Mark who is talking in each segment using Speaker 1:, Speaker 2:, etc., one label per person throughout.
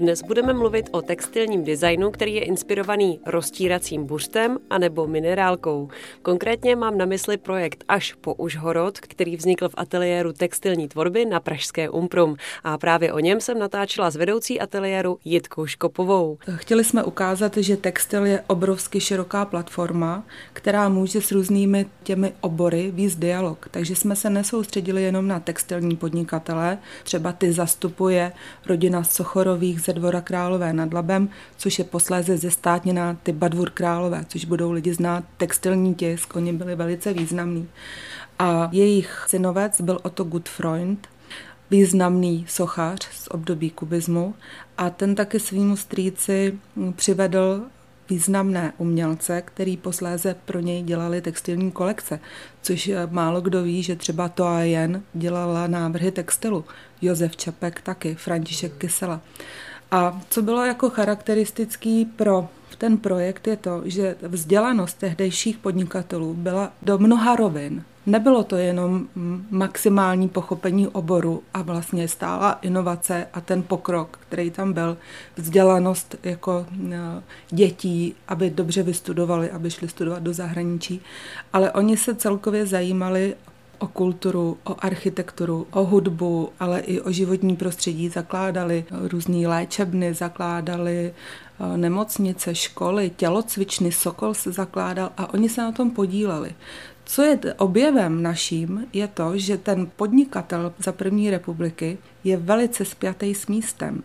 Speaker 1: Dnes budeme mluvit o textilním designu, který je inspirovaný roztíracím buřtem anebo minerálkou. Konkrétně mám na mysli projekt Až po Užhorod, který vznikl v ateliéru textilní tvorby na Pražské Umprum. A právě o něm jsem natáčela s vedoucí ateliéru Jitkou Škopovou.
Speaker 2: Chtěli jsme ukázat, že textil je obrovsky široká platforma, která může s různými těmi obory víc dialog. Takže jsme se nesoustředili jenom na textilní podnikatele, třeba ty zastupuje rodina Sochorových ze dvora Králové nad Labem, což je posléze zestátněná tyba dvůr Králové, což budou lidi znát textilní tisk, oni byli velice významní. A jejich synovec byl Otto Gutfreund, významný sochař z období kubismu a ten taky svýmu strýci přivedl významné umělce, který posléze pro něj dělali textilní kolekce, což málo kdo ví, že třeba Toa Jen dělala návrhy textilu, Josef Čapek taky, František Kysela. A co bylo jako charakteristický pro ten projekt je to, že vzdělanost tehdejších podnikatelů byla do mnoha rovin. Nebylo to jenom maximální pochopení oboru a vlastně stála inovace a ten pokrok, který tam byl, vzdělanost jako e, dětí, aby dobře vystudovali, aby šli studovat do zahraničí, ale oni se celkově zajímali o kulturu, o architekturu, o hudbu, ale i o životní prostředí. Zakládali různé léčebny, zakládali e, nemocnice, školy, tělocvičny, Sokol se zakládal a oni se na tom podíleli. Co je objevem naším, je to, že ten podnikatel za první republiky je velice spjatý s místem.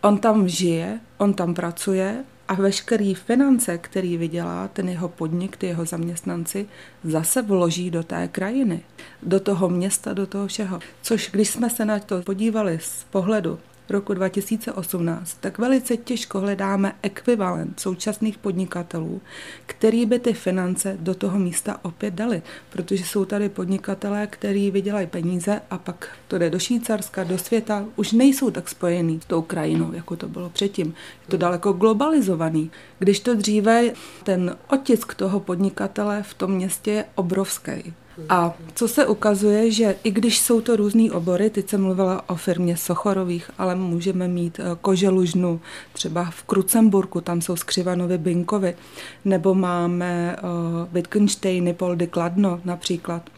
Speaker 2: On tam žije, on tam pracuje a veškerý finance, který vydělá, ten jeho podnik, ty jeho zaměstnanci, zase vloží do té krajiny, do toho města, do toho všeho. Což když jsme se na to podívali z pohledu roku 2018, tak velice těžko hledáme ekvivalent současných podnikatelů, který by ty finance do toho místa opět dali, protože jsou tady podnikatelé, který vydělají peníze a pak to jde do Švýcarska, do světa, už nejsou tak spojený s tou krajinou, jako to bylo předtím. Je to daleko globalizovaný. Když to dříve, ten otisk toho podnikatele v tom městě je obrovský. A co se ukazuje, že i když jsou to různé obory, teď jsem mluvila o firmě Sochorových, ale můžeme mít eh, koželužnu, třeba v Krucemburku, tam jsou skřivanovy Binkovy, nebo máme uh, Wittgensteiny, Poldy Kladno například.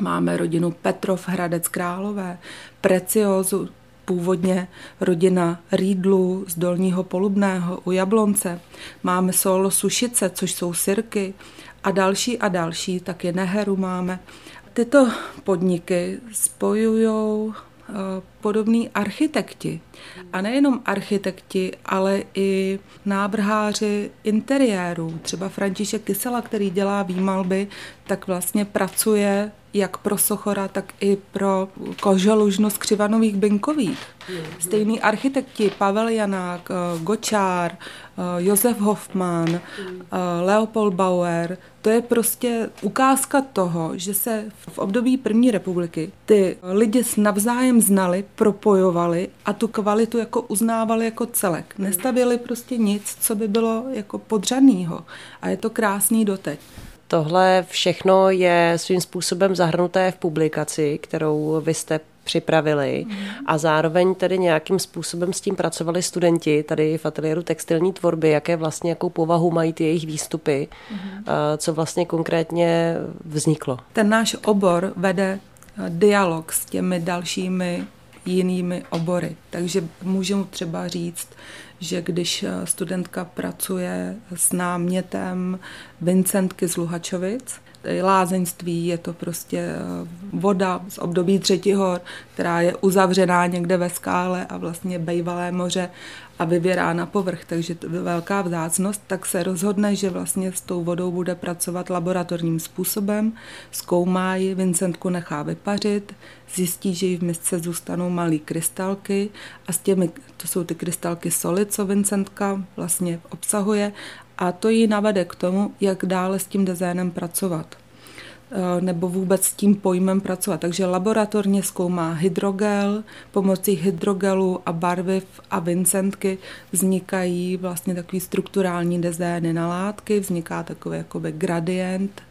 Speaker 2: Máme rodinu Petrov, Hradec Králové, Preciozu, původně rodina Rýdlu z Dolního Polubného u Jablonce. Máme Solo Sušice, což jsou sirky a další a další, taky Neheru máme. Tyto podniky spojují eh, podobní architekti. A nejenom architekti, ale i návrháři interiérů. Třeba František Kysela, který dělá výmalby, tak vlastně pracuje jak pro Sochora, tak i pro koželužnu z Křivanových Binkových. Stejný architekti Pavel Janák, eh, Gočár, Josef Hoffman, eh, Leopold Bauer, to je prostě ukázka toho, že se v období první republiky ty lidi navzájem znali, propojovali a tu kvalitu jako uznávali jako celek. Nestavili prostě nic, co by bylo jako podřadného. A je to krásný doteď.
Speaker 1: Tohle všechno je svým způsobem zahrnuté v publikaci, kterou vy jste připravili a zároveň tedy nějakým způsobem s tím pracovali studenti tady v ateliéru textilní tvorby, jaké vlastně, jakou povahu mají ty jejich výstupy, co vlastně konkrétně vzniklo.
Speaker 2: Ten náš obor vede dialog s těmi dalšími jinými obory. Takže můžu třeba říct, že když eh, studentka pracuje s námětem Vincentky z Luhačovic, lázeňství, je to prostě eh, voda z období Třetihor, která je uzavřená někde ve skále a vlastně bejvalé moře a vyvěrá na povrch, takže to je velká vzácnost, tak se rozhodne, že vlastně s tou vodou bude pracovat laboratorním způsobem, zkoumá ji, Vincentku nechá vypařit, zjistí, že jí v misce zůstanou malé krystalky a s těmi, to jsou ty krystalky soli, co Vincentka vlastně obsahuje a to ji navede k tomu, jak dále s tím designem pracovat. Eh, nebo vůbec s tím pojmem pracovat. Takže laboratorně zkoumá hydrogel, pomocí hydrogelu a barviv a vincentky vznikají vlastně takový strukturální dezény na látky, vzniká takový jakoby gradient,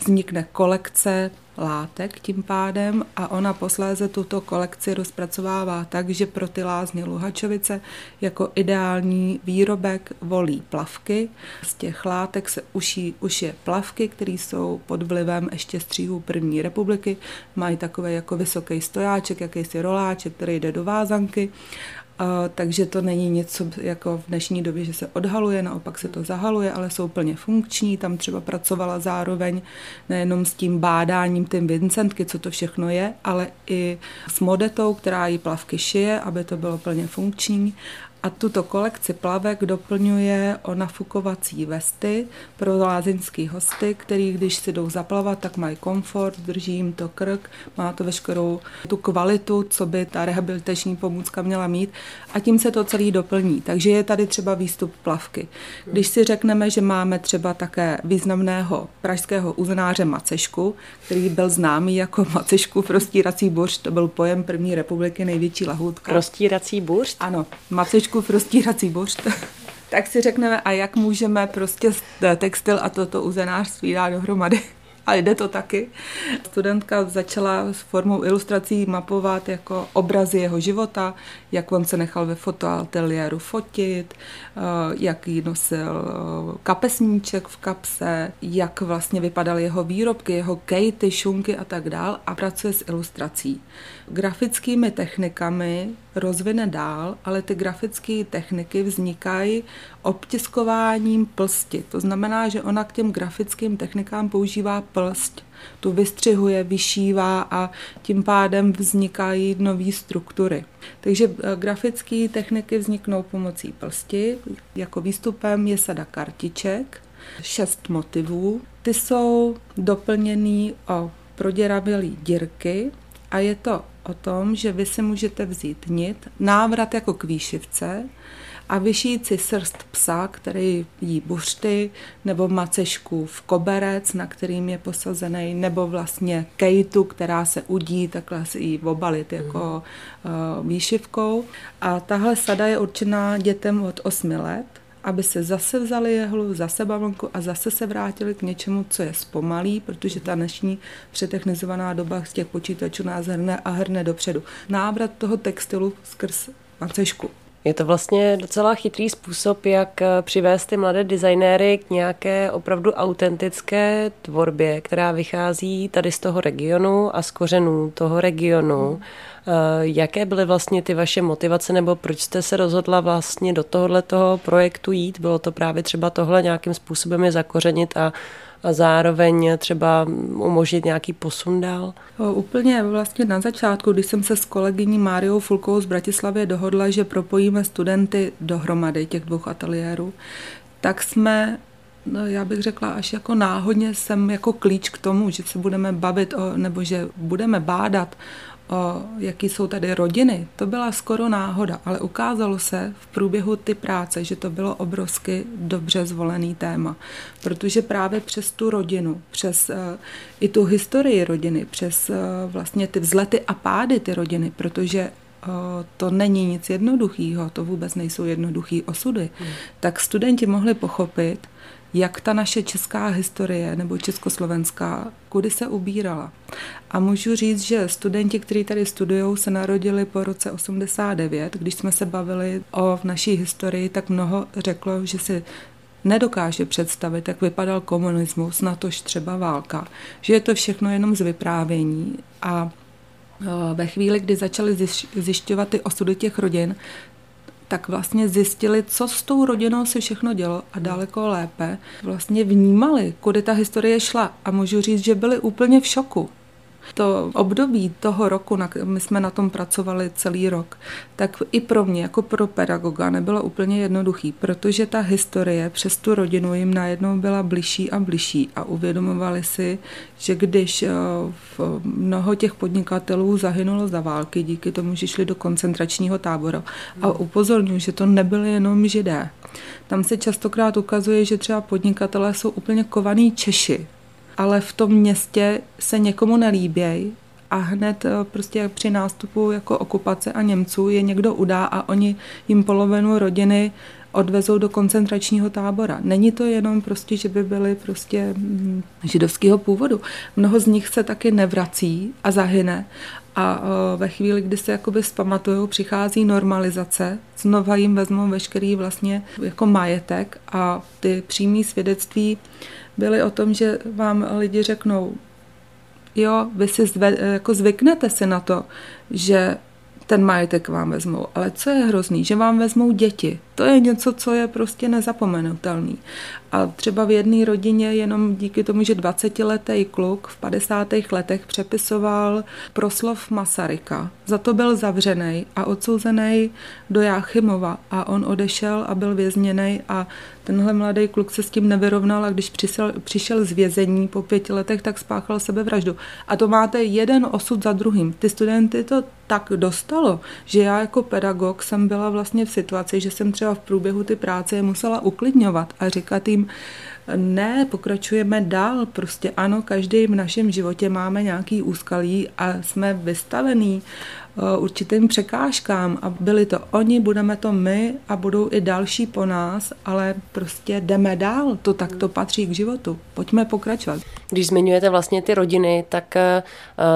Speaker 2: vznikne kolekce látek tím pádem a ona posléze tuto kolekci rozpracovává tak, že pro ty lázně Luhačovice jako ideální výrobek volí plavky. Z těch látek se uší, ušije plavky, které jsou pod vlivem ještě stříhů první republiky. Mají takové jako vysoký stojáček, jakýsi roláček, který jde do vázanky takže to není něco jako v dnešní době, že se odhaluje, naopak se to zahaluje, ale jsou plně funkční. Tam třeba pracovala zároveň nejenom s tím bádáním tím Vincentky, co to všechno je, ale i s modetou, která jí plavky šije, aby to bylo plně funkční a tuto kolekci plavek doplňuje o nafukovací vesty pro lázeňský hosty, který když si jdou zaplavat, tak mají komfort, drží jim to krk, má to veškerou tu kvalitu, co by ta rehabilitační pomůcka měla mít a tím se to celý doplní. Takže je tady třeba výstup plavky. Když si řekneme, že máme třeba také významného pražského uzenáře Macešku, který byl známý jako Macešku prostírací burš, to byl pojem první republiky, největší lahůdka.
Speaker 1: Prostírací burš?
Speaker 2: Ano, Macečku trošku prostírací bořt, tak si řekneme, a jak můžeme prostě textil a toto uzenářství dát dohromady a jde to taky. Studentka začala s formou ilustrací mapovat jako obrazy jeho života, jak on se nechal ve fotoateliéru fotit, eh, jaký nosil eh, kapesníček v kapse, jak vlastně vypadaly jeho výrobky, jeho kejty, šunky a tak dál a pracuje s ilustrací. Grafickými technikami rozvine dál, ale ty grafické techniky vznikají obtiskováním plsti. To znamená, že ona k těm grafickým technikám používá plst. Tu vystřihuje, vyšívá a tím pádem vznikají nové struktury. Takže eh, grafické techniky vzniknou pomocí plsti. Jako výstupem je sada kartiček, šest motivů. Ty jsou doplněný o proděrabilé dírky a je to o tom, že vy si můžete vzít nit, návrat jako k výšivce a vyšít si srst psa, který jí buřty, nebo macešku v koberec, na kterým je posazený, nebo vlastně kejtu, která se udí, takhle si ji obalit jako uh, výšivkou. A tahle sada je určená dětem od 8 let aby se zase vzali jehlu, zase bavlnku a zase se vrátili k něčemu, co je zpomalý, protože ta dnešní přetechnizovaná doba z těch počítačů nás hrne a hrne dopředu. Návrat toho textilu skrz macešku.
Speaker 1: Je to vlastně docela chytrý způsob, jak eh, přivést ty mladé designéry k nějaké opravdu autentické tvorbě, která vychází tady z toho regionu a z kořenů toho regionu. Hmm Eh, jaké byly vlastně ty vaše motivace nebo proč jste se rozhodla vlastně do tohohle toho projektu jít? Bylo to právě třeba tohle nějakým způsobem je zakořenit a a zároveň třeba umožnit nějaký posun dál?
Speaker 2: Úplně vlastně na začátku, když jsem se s kolegyní Máriou Fulkou z Bratislavy dohodla, že propojíme studenty dohromady těch dvou ateliérů, tak jsme no, já bych řekla, až jako náhodně jsem jako klíč k tomu, že se budeme bavit o, nebo že budeme bádat o jaký jsou tady rodiny, to byla skoro náhoda, ale ukázalo se v průběhu ty práce, že to bylo obrovsky dobře zvolený téma, protože právě přes tu rodinu, přes uh, i tu historii rodiny, přes uh, vlastně ty vzlety a pády ty rodiny, protože uh, to není nic jednoduchého, to vůbec nejsou jednoduché osudy, hmm. tak studenti mohli pochopit, jak ta naše česká historie nebo československá, kudy se ubírala. A můžu říct, že studenti, kteří tady studují, se narodili po roce 89. Když jsme se bavili o naší historii, tak mnoho řeklo, že si nedokáže představit, jak vypadal komunismus, natož třeba válka, že je to všechno jenom z vyprávění a e, ve chvíli, kdy začali zjišťovat ty osudy těch rodin, tak vlastně zjistili, co s tou rodinou se všechno dělo a daleko lépe vlastně vnímali, kudy ta historie šla. A můžu říct, že byli úplně v šoku. To období toho roku, my jsme na tom pracovali celý rok, tak i pro mě, jako pro pedagoga, nebylo úplně jednoduchý, protože ta historie přes tu rodinu jim najednou byla bližší a bližší a uvědomovali si, že když eh, v mnoho těch podnikatelů zahynulo za války díky tomu, že šli do koncentračního tábora. A upozorňuji, že to nebyly jenom židé. Tam se častokrát ukazuje, že třeba podnikatelé jsou úplně kovaný Češi, ale v tom městě se někomu nelíbějí a hned prostě při nástupu jako okupace a Němců je někdo udá a oni jim polovinu rodiny odvezou do koncentračního tábora. Není to jenom prostě, že by byli prostě mm, židovského původu. Mnoho z nich se taky nevrací a zahyne. A ve chvíli, kdy se jakoby zpamatují, přichází normalizace, znova jim vezmou veškerý vlastně jako majetek a ty přímý svědectví byly o tom, že vám lidi řeknou, jo, vy si zve, jako zvyknete si na to, že ten majetek vám vezmou. Ale co je hrozný, že vám vezmou děti. To je něco, co je prostě nezapomenutelný. A třeba v jedné rodině jenom díky tomu, že 20-letý kluk v 50. letech přepisoval proslov Masaryka. Za to byl zavřený a odsouzený do Jáchymova a on odešel a byl vězněný a tenhle mladý kluk se s tím nevyrovnal a když přišel, přišel z vězení po pěti letech, tak spáchal sebevraždu. A to máte jeden osud za druhým. Ty studenty to tak dostalo, že já jako pedagog jsem byla vlastně v situaci, že jsem třeba v průběhu ty práce je musela uklidňovat a říkat jim, ne, pokračujeme dál. Prostě ano, každý v našem životě máme nějaký úskalí a jsme vystavení Eh, určitým překážkám a byli to oni, budeme to my a budou i další po nás, ale prostě jdeme dál, to tak to patří k životu. Pojďme pokračovat.
Speaker 1: Když zmiňujete vlastně ty rodiny, tak eh,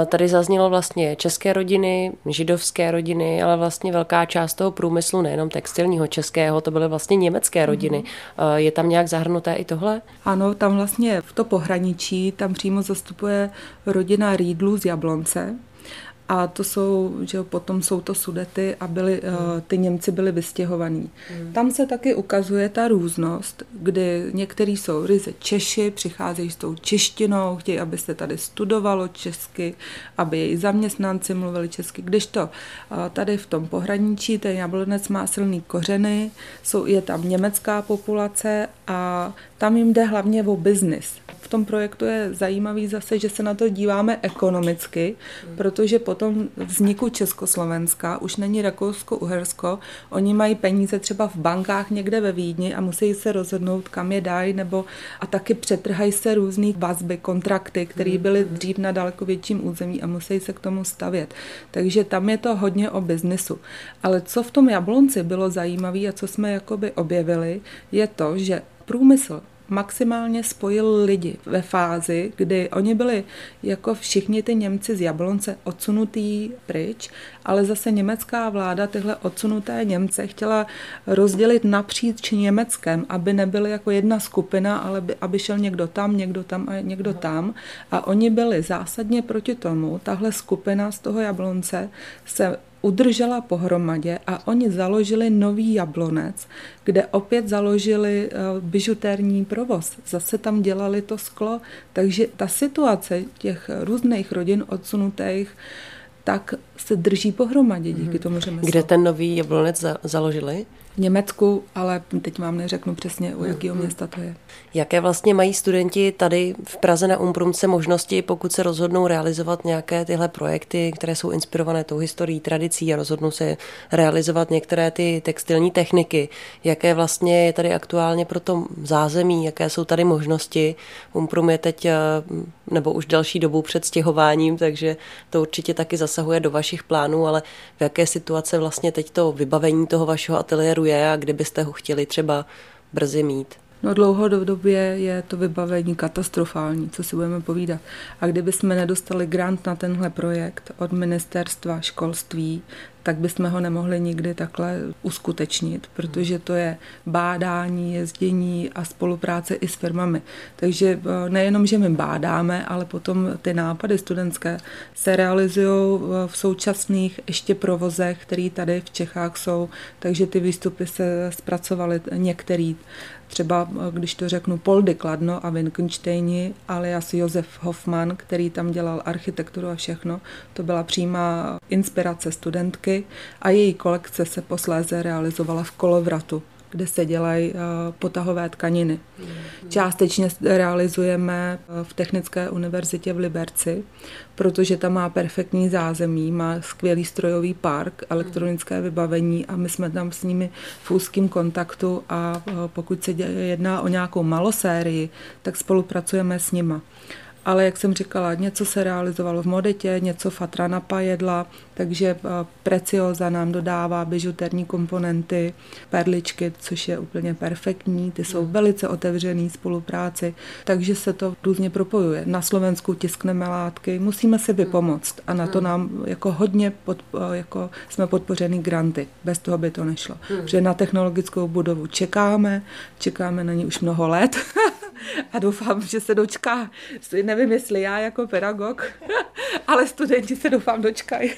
Speaker 1: tady zaznělo vlastně české rodiny, židovské rodiny, ale vlastně velká část toho průmyslu, nejenom textilního českého, to byly vlastně německé rodiny. Mm-hmm. Je tam nějak zahrnuté i tohle?
Speaker 2: Ano, tam vlastně v to pohraničí, tam přímo zastupuje rodina Rýdlu z Jablonce, a to jsou, že potom jsou to sudety a byli, hmm. ty Němci byli vystěhovaní. Hmm. Tam se taky ukazuje ta různost, kdy některý jsou ryze Češi, přicházejí s tou češtinou, chtějí, aby se tady studovalo česky, aby její zaměstnanci mluvili česky. Když to eh, tady v tom pohraničí, ten jablonec má silný kořeny, jsou, je tam německá populace a tam jim jde hlavně o biznis. V tom projektu je zajímavý zase, že se na to díváme ekonomicky, protože po tom vzniku Československa už není Rakousko-Uhersko, oni mají peníze třeba v bankách někde ve Vídni a musí se rozhodnout, kam je dají, nebo a taky přetrhají se různý vazby, kontrakty, které hmm. byly dřív na daleko větším území a musí se k tomu stavět. Takže tam je to hodně o biznisu. Ale co v tom Jablonci bylo zajímavé a co jsme jakoby objevili, je to, že průmysl maximálně spojil lidi ve fázi, kdy oni byli jako všichni ty Němci z Jablonce odsunutý pryč, ale zase německá vláda tyhle odsunuté Němce chtěla rozdělit napříč Německem, aby nebyly jako jedna skupina, ale by, aby šel někdo tam, někdo tam a někdo tam. A oni byli zásadně proti tomu. Tahle skupina z toho Jablonce se udržela pohromadě a oni založili nový jablonec, kde opět založili eh, bižutérní provoz. Zase tam dělali to sklo, takže ta situace těch různých rodin odsunutých tak se drží pohromadě díky mhm. tomu řemeslu.
Speaker 1: Kde ten nový jablonec za, založili?
Speaker 2: V Německu, ale teď vám neřeknu přesně, u jakého mhm. města to je.
Speaker 1: Jaké vlastně mají studenti tady v Praze na Umprumce možnosti, pokud se rozhodnou realizovat nějaké tyhle projekty, které jsou inspirované tou historií, tradicí a rozhodnou se realizovat některé ty textilní techniky? Jaké vlastně je tady aktuálně pro to zázemí, jaké jsou tady možnosti? Umprum je teď eh, nebo už další dobu před stěhováním, takže to určitě taky zasahuje do vašich plánů, ale v jaké situace vlastně teď to vybavení toho vašeho ateliéru je a kdybyste ho chtěli třeba brzy mít?
Speaker 2: No dlouhodobě je to vybavení katastrofální, co si budeme povídat. A kdyby jsme nedostali grant na tenhle projekt od ministerstva školství, tak bychom ho nemohli nikdy takhle uskutečnit, protože to je bádání, jezdění a spolupráce i s firmami. Takže eh, nejenom, že my bádáme, ale potom ty nápady studentské se realizují v současných ještě provozech, které tady v Čechách jsou, takže ty výstupy se zpracovaly některý. Třeba, eh, když to řeknu, Poldy Kladno a Wittgensteini alias Josef Hoffman, který tam dělal architekturu a všechno, to byla přímá inspirace studentky a její kolekce se posléze realizovala v Kolovratu kde se dělají eh, potahové tkaniny. Částečně realizujeme eh, v Technické univerzitě v Liberci, protože tam má perfektní zázemí, má skvělý strojový park, elektronické vybavení a my jsme tam s nimi v úzkém kontaktu a eh, pokud se jedná o nějakou malosérii, tak spolupracujeme s nima. ale jak jsem říkala, něco se realizovalo v modetě, něco Fatra napajedla, takže eh, Precioza nám dodává bižuterní komponenty, perličky, což je úplně perfektní, ty jsou velice otevřený spolupráci, takže se to různě propojuje. Na Slovensku tiskneme látky, musíme si vypomoct a na to nám jako hodně pod, eh, jako jsme podpořený granty, bez toho by to nešlo. Protože na technologickou budovu čekáme, čekáme na ní už mnoho let a doufám, že se dočká. Nevím, jestli já jako pedagog, ale studenti se doufám dočkají.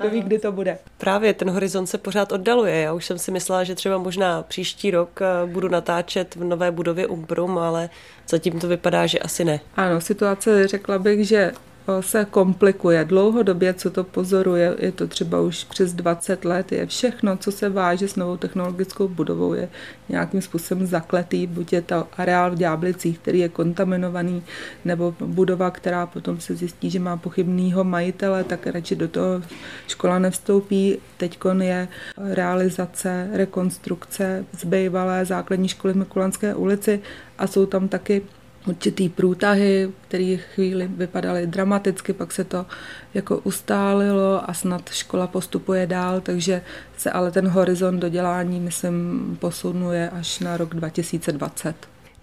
Speaker 2: Kdo ví, kdy to bude.
Speaker 1: Právě ten horizont se pořád oddaluje. Já už jsem si myslela, že třeba možná příští rok eh, budu natáčet v nové budově Umbrum, ale zatím to vypadá, že asi ne.
Speaker 2: Ano, situace řekla bych, že se komplikuje. Dlouhodobě, co to pozoruje, je to třeba už přes 20 let, je všechno, co se váže s novou technologickou budovou, je nějakým způsobem zakletý, buď je to areál v Ďáblicích, který je kontaminovaný, nebo budova, která potom se zjistí, že má pochybného majitele, tak radši do toho škola nevstoupí. Teď je realizace, rekonstrukce z bývalé základní školy v Mikulanské ulici a jsou tam taky určitý průtahy, které chvíli vypadaly dramaticky, pak se to jako ustálilo a snad škola postupuje dál, takže se ale ten horizont dodělání, myslím, posunuje až na rok 2020.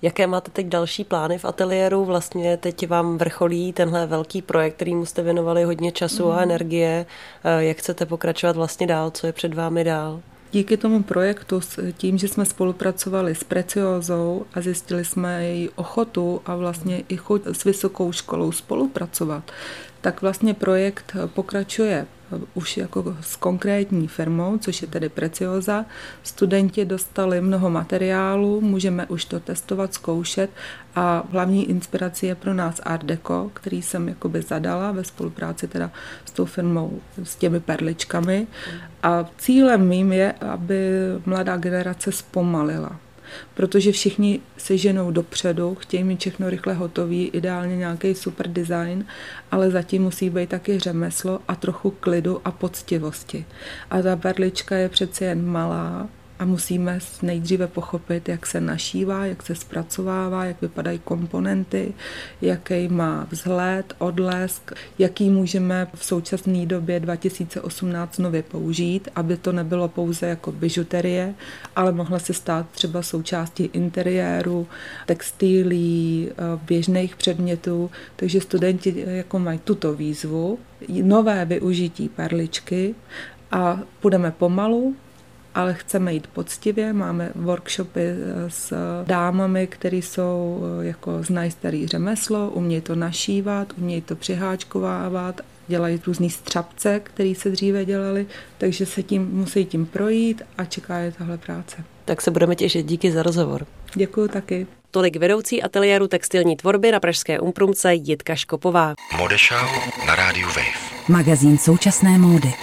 Speaker 1: Jaké máte teď další plány v ateliéru? Vlastně teď vám vrcholí tenhle velký projekt, kterýmu jste věnovali hodně času mm. a mhm. energie. Eh, jak chcete pokračovat vlastně dál? Co je před vámi dál?
Speaker 2: Díky tomu projektu, tím, že jsme spolupracovali s Preciozou a zjistili jsme její ochotu a vlastně i chuť s vysokou školou spolupracovat, tak vlastně projekt pokračuje už jako s konkrétní firmou, což je tedy Precioza. Studenti dostali mnoho materiálu, můžeme už to testovat, zkoušet a hlavní inspirací je pro nás Art Deco, který jsem jakoby zadala ve spolupráci teda s tou firmou, s těmi perličkami. A cílem mým je, aby mladá generace zpomalila protože všichni se ženou dopředu, chtějí mít všechno rychle hotový, ideálně nějaký super design, ale zatím musí být taky řemeslo a trochu klidu a poctivosti. A ta berlička je přece jen malá, a musíme nejdříve pochopit, jak se našívá, jak se zpracovává, jak vypadají komponenty, jaký má vzhled, odlesk, jaký můžeme v současné době 2018 nově použít, aby to nebylo pouze jako bižuterie, ale mohla se stát třeba součástí interiéru, textilí, eh, běžných předmětů, takže studenti eh, jako mají tuto výzvu, nové využití perličky a půjdeme pomalu, ale chceme jít poctivě. Máme workshopy eh, s dámami, které jsou eh, jako znají starý řemeslo, umějí to našívat, umějí to přiháčkovávat, dělají různý střapce, které se dříve dělali, takže se tím musí tím projít a čeká je tahle práce.
Speaker 1: Tak se budeme těšit. Díky za rozhovor.
Speaker 2: Děkuji taky.
Speaker 1: Tolik vedoucí ateliéru textilní tvorby na Pražské Umprumce Jitka Škopová.
Speaker 3: Modešau na rádiu Wave.
Speaker 4: Magazín současné módy.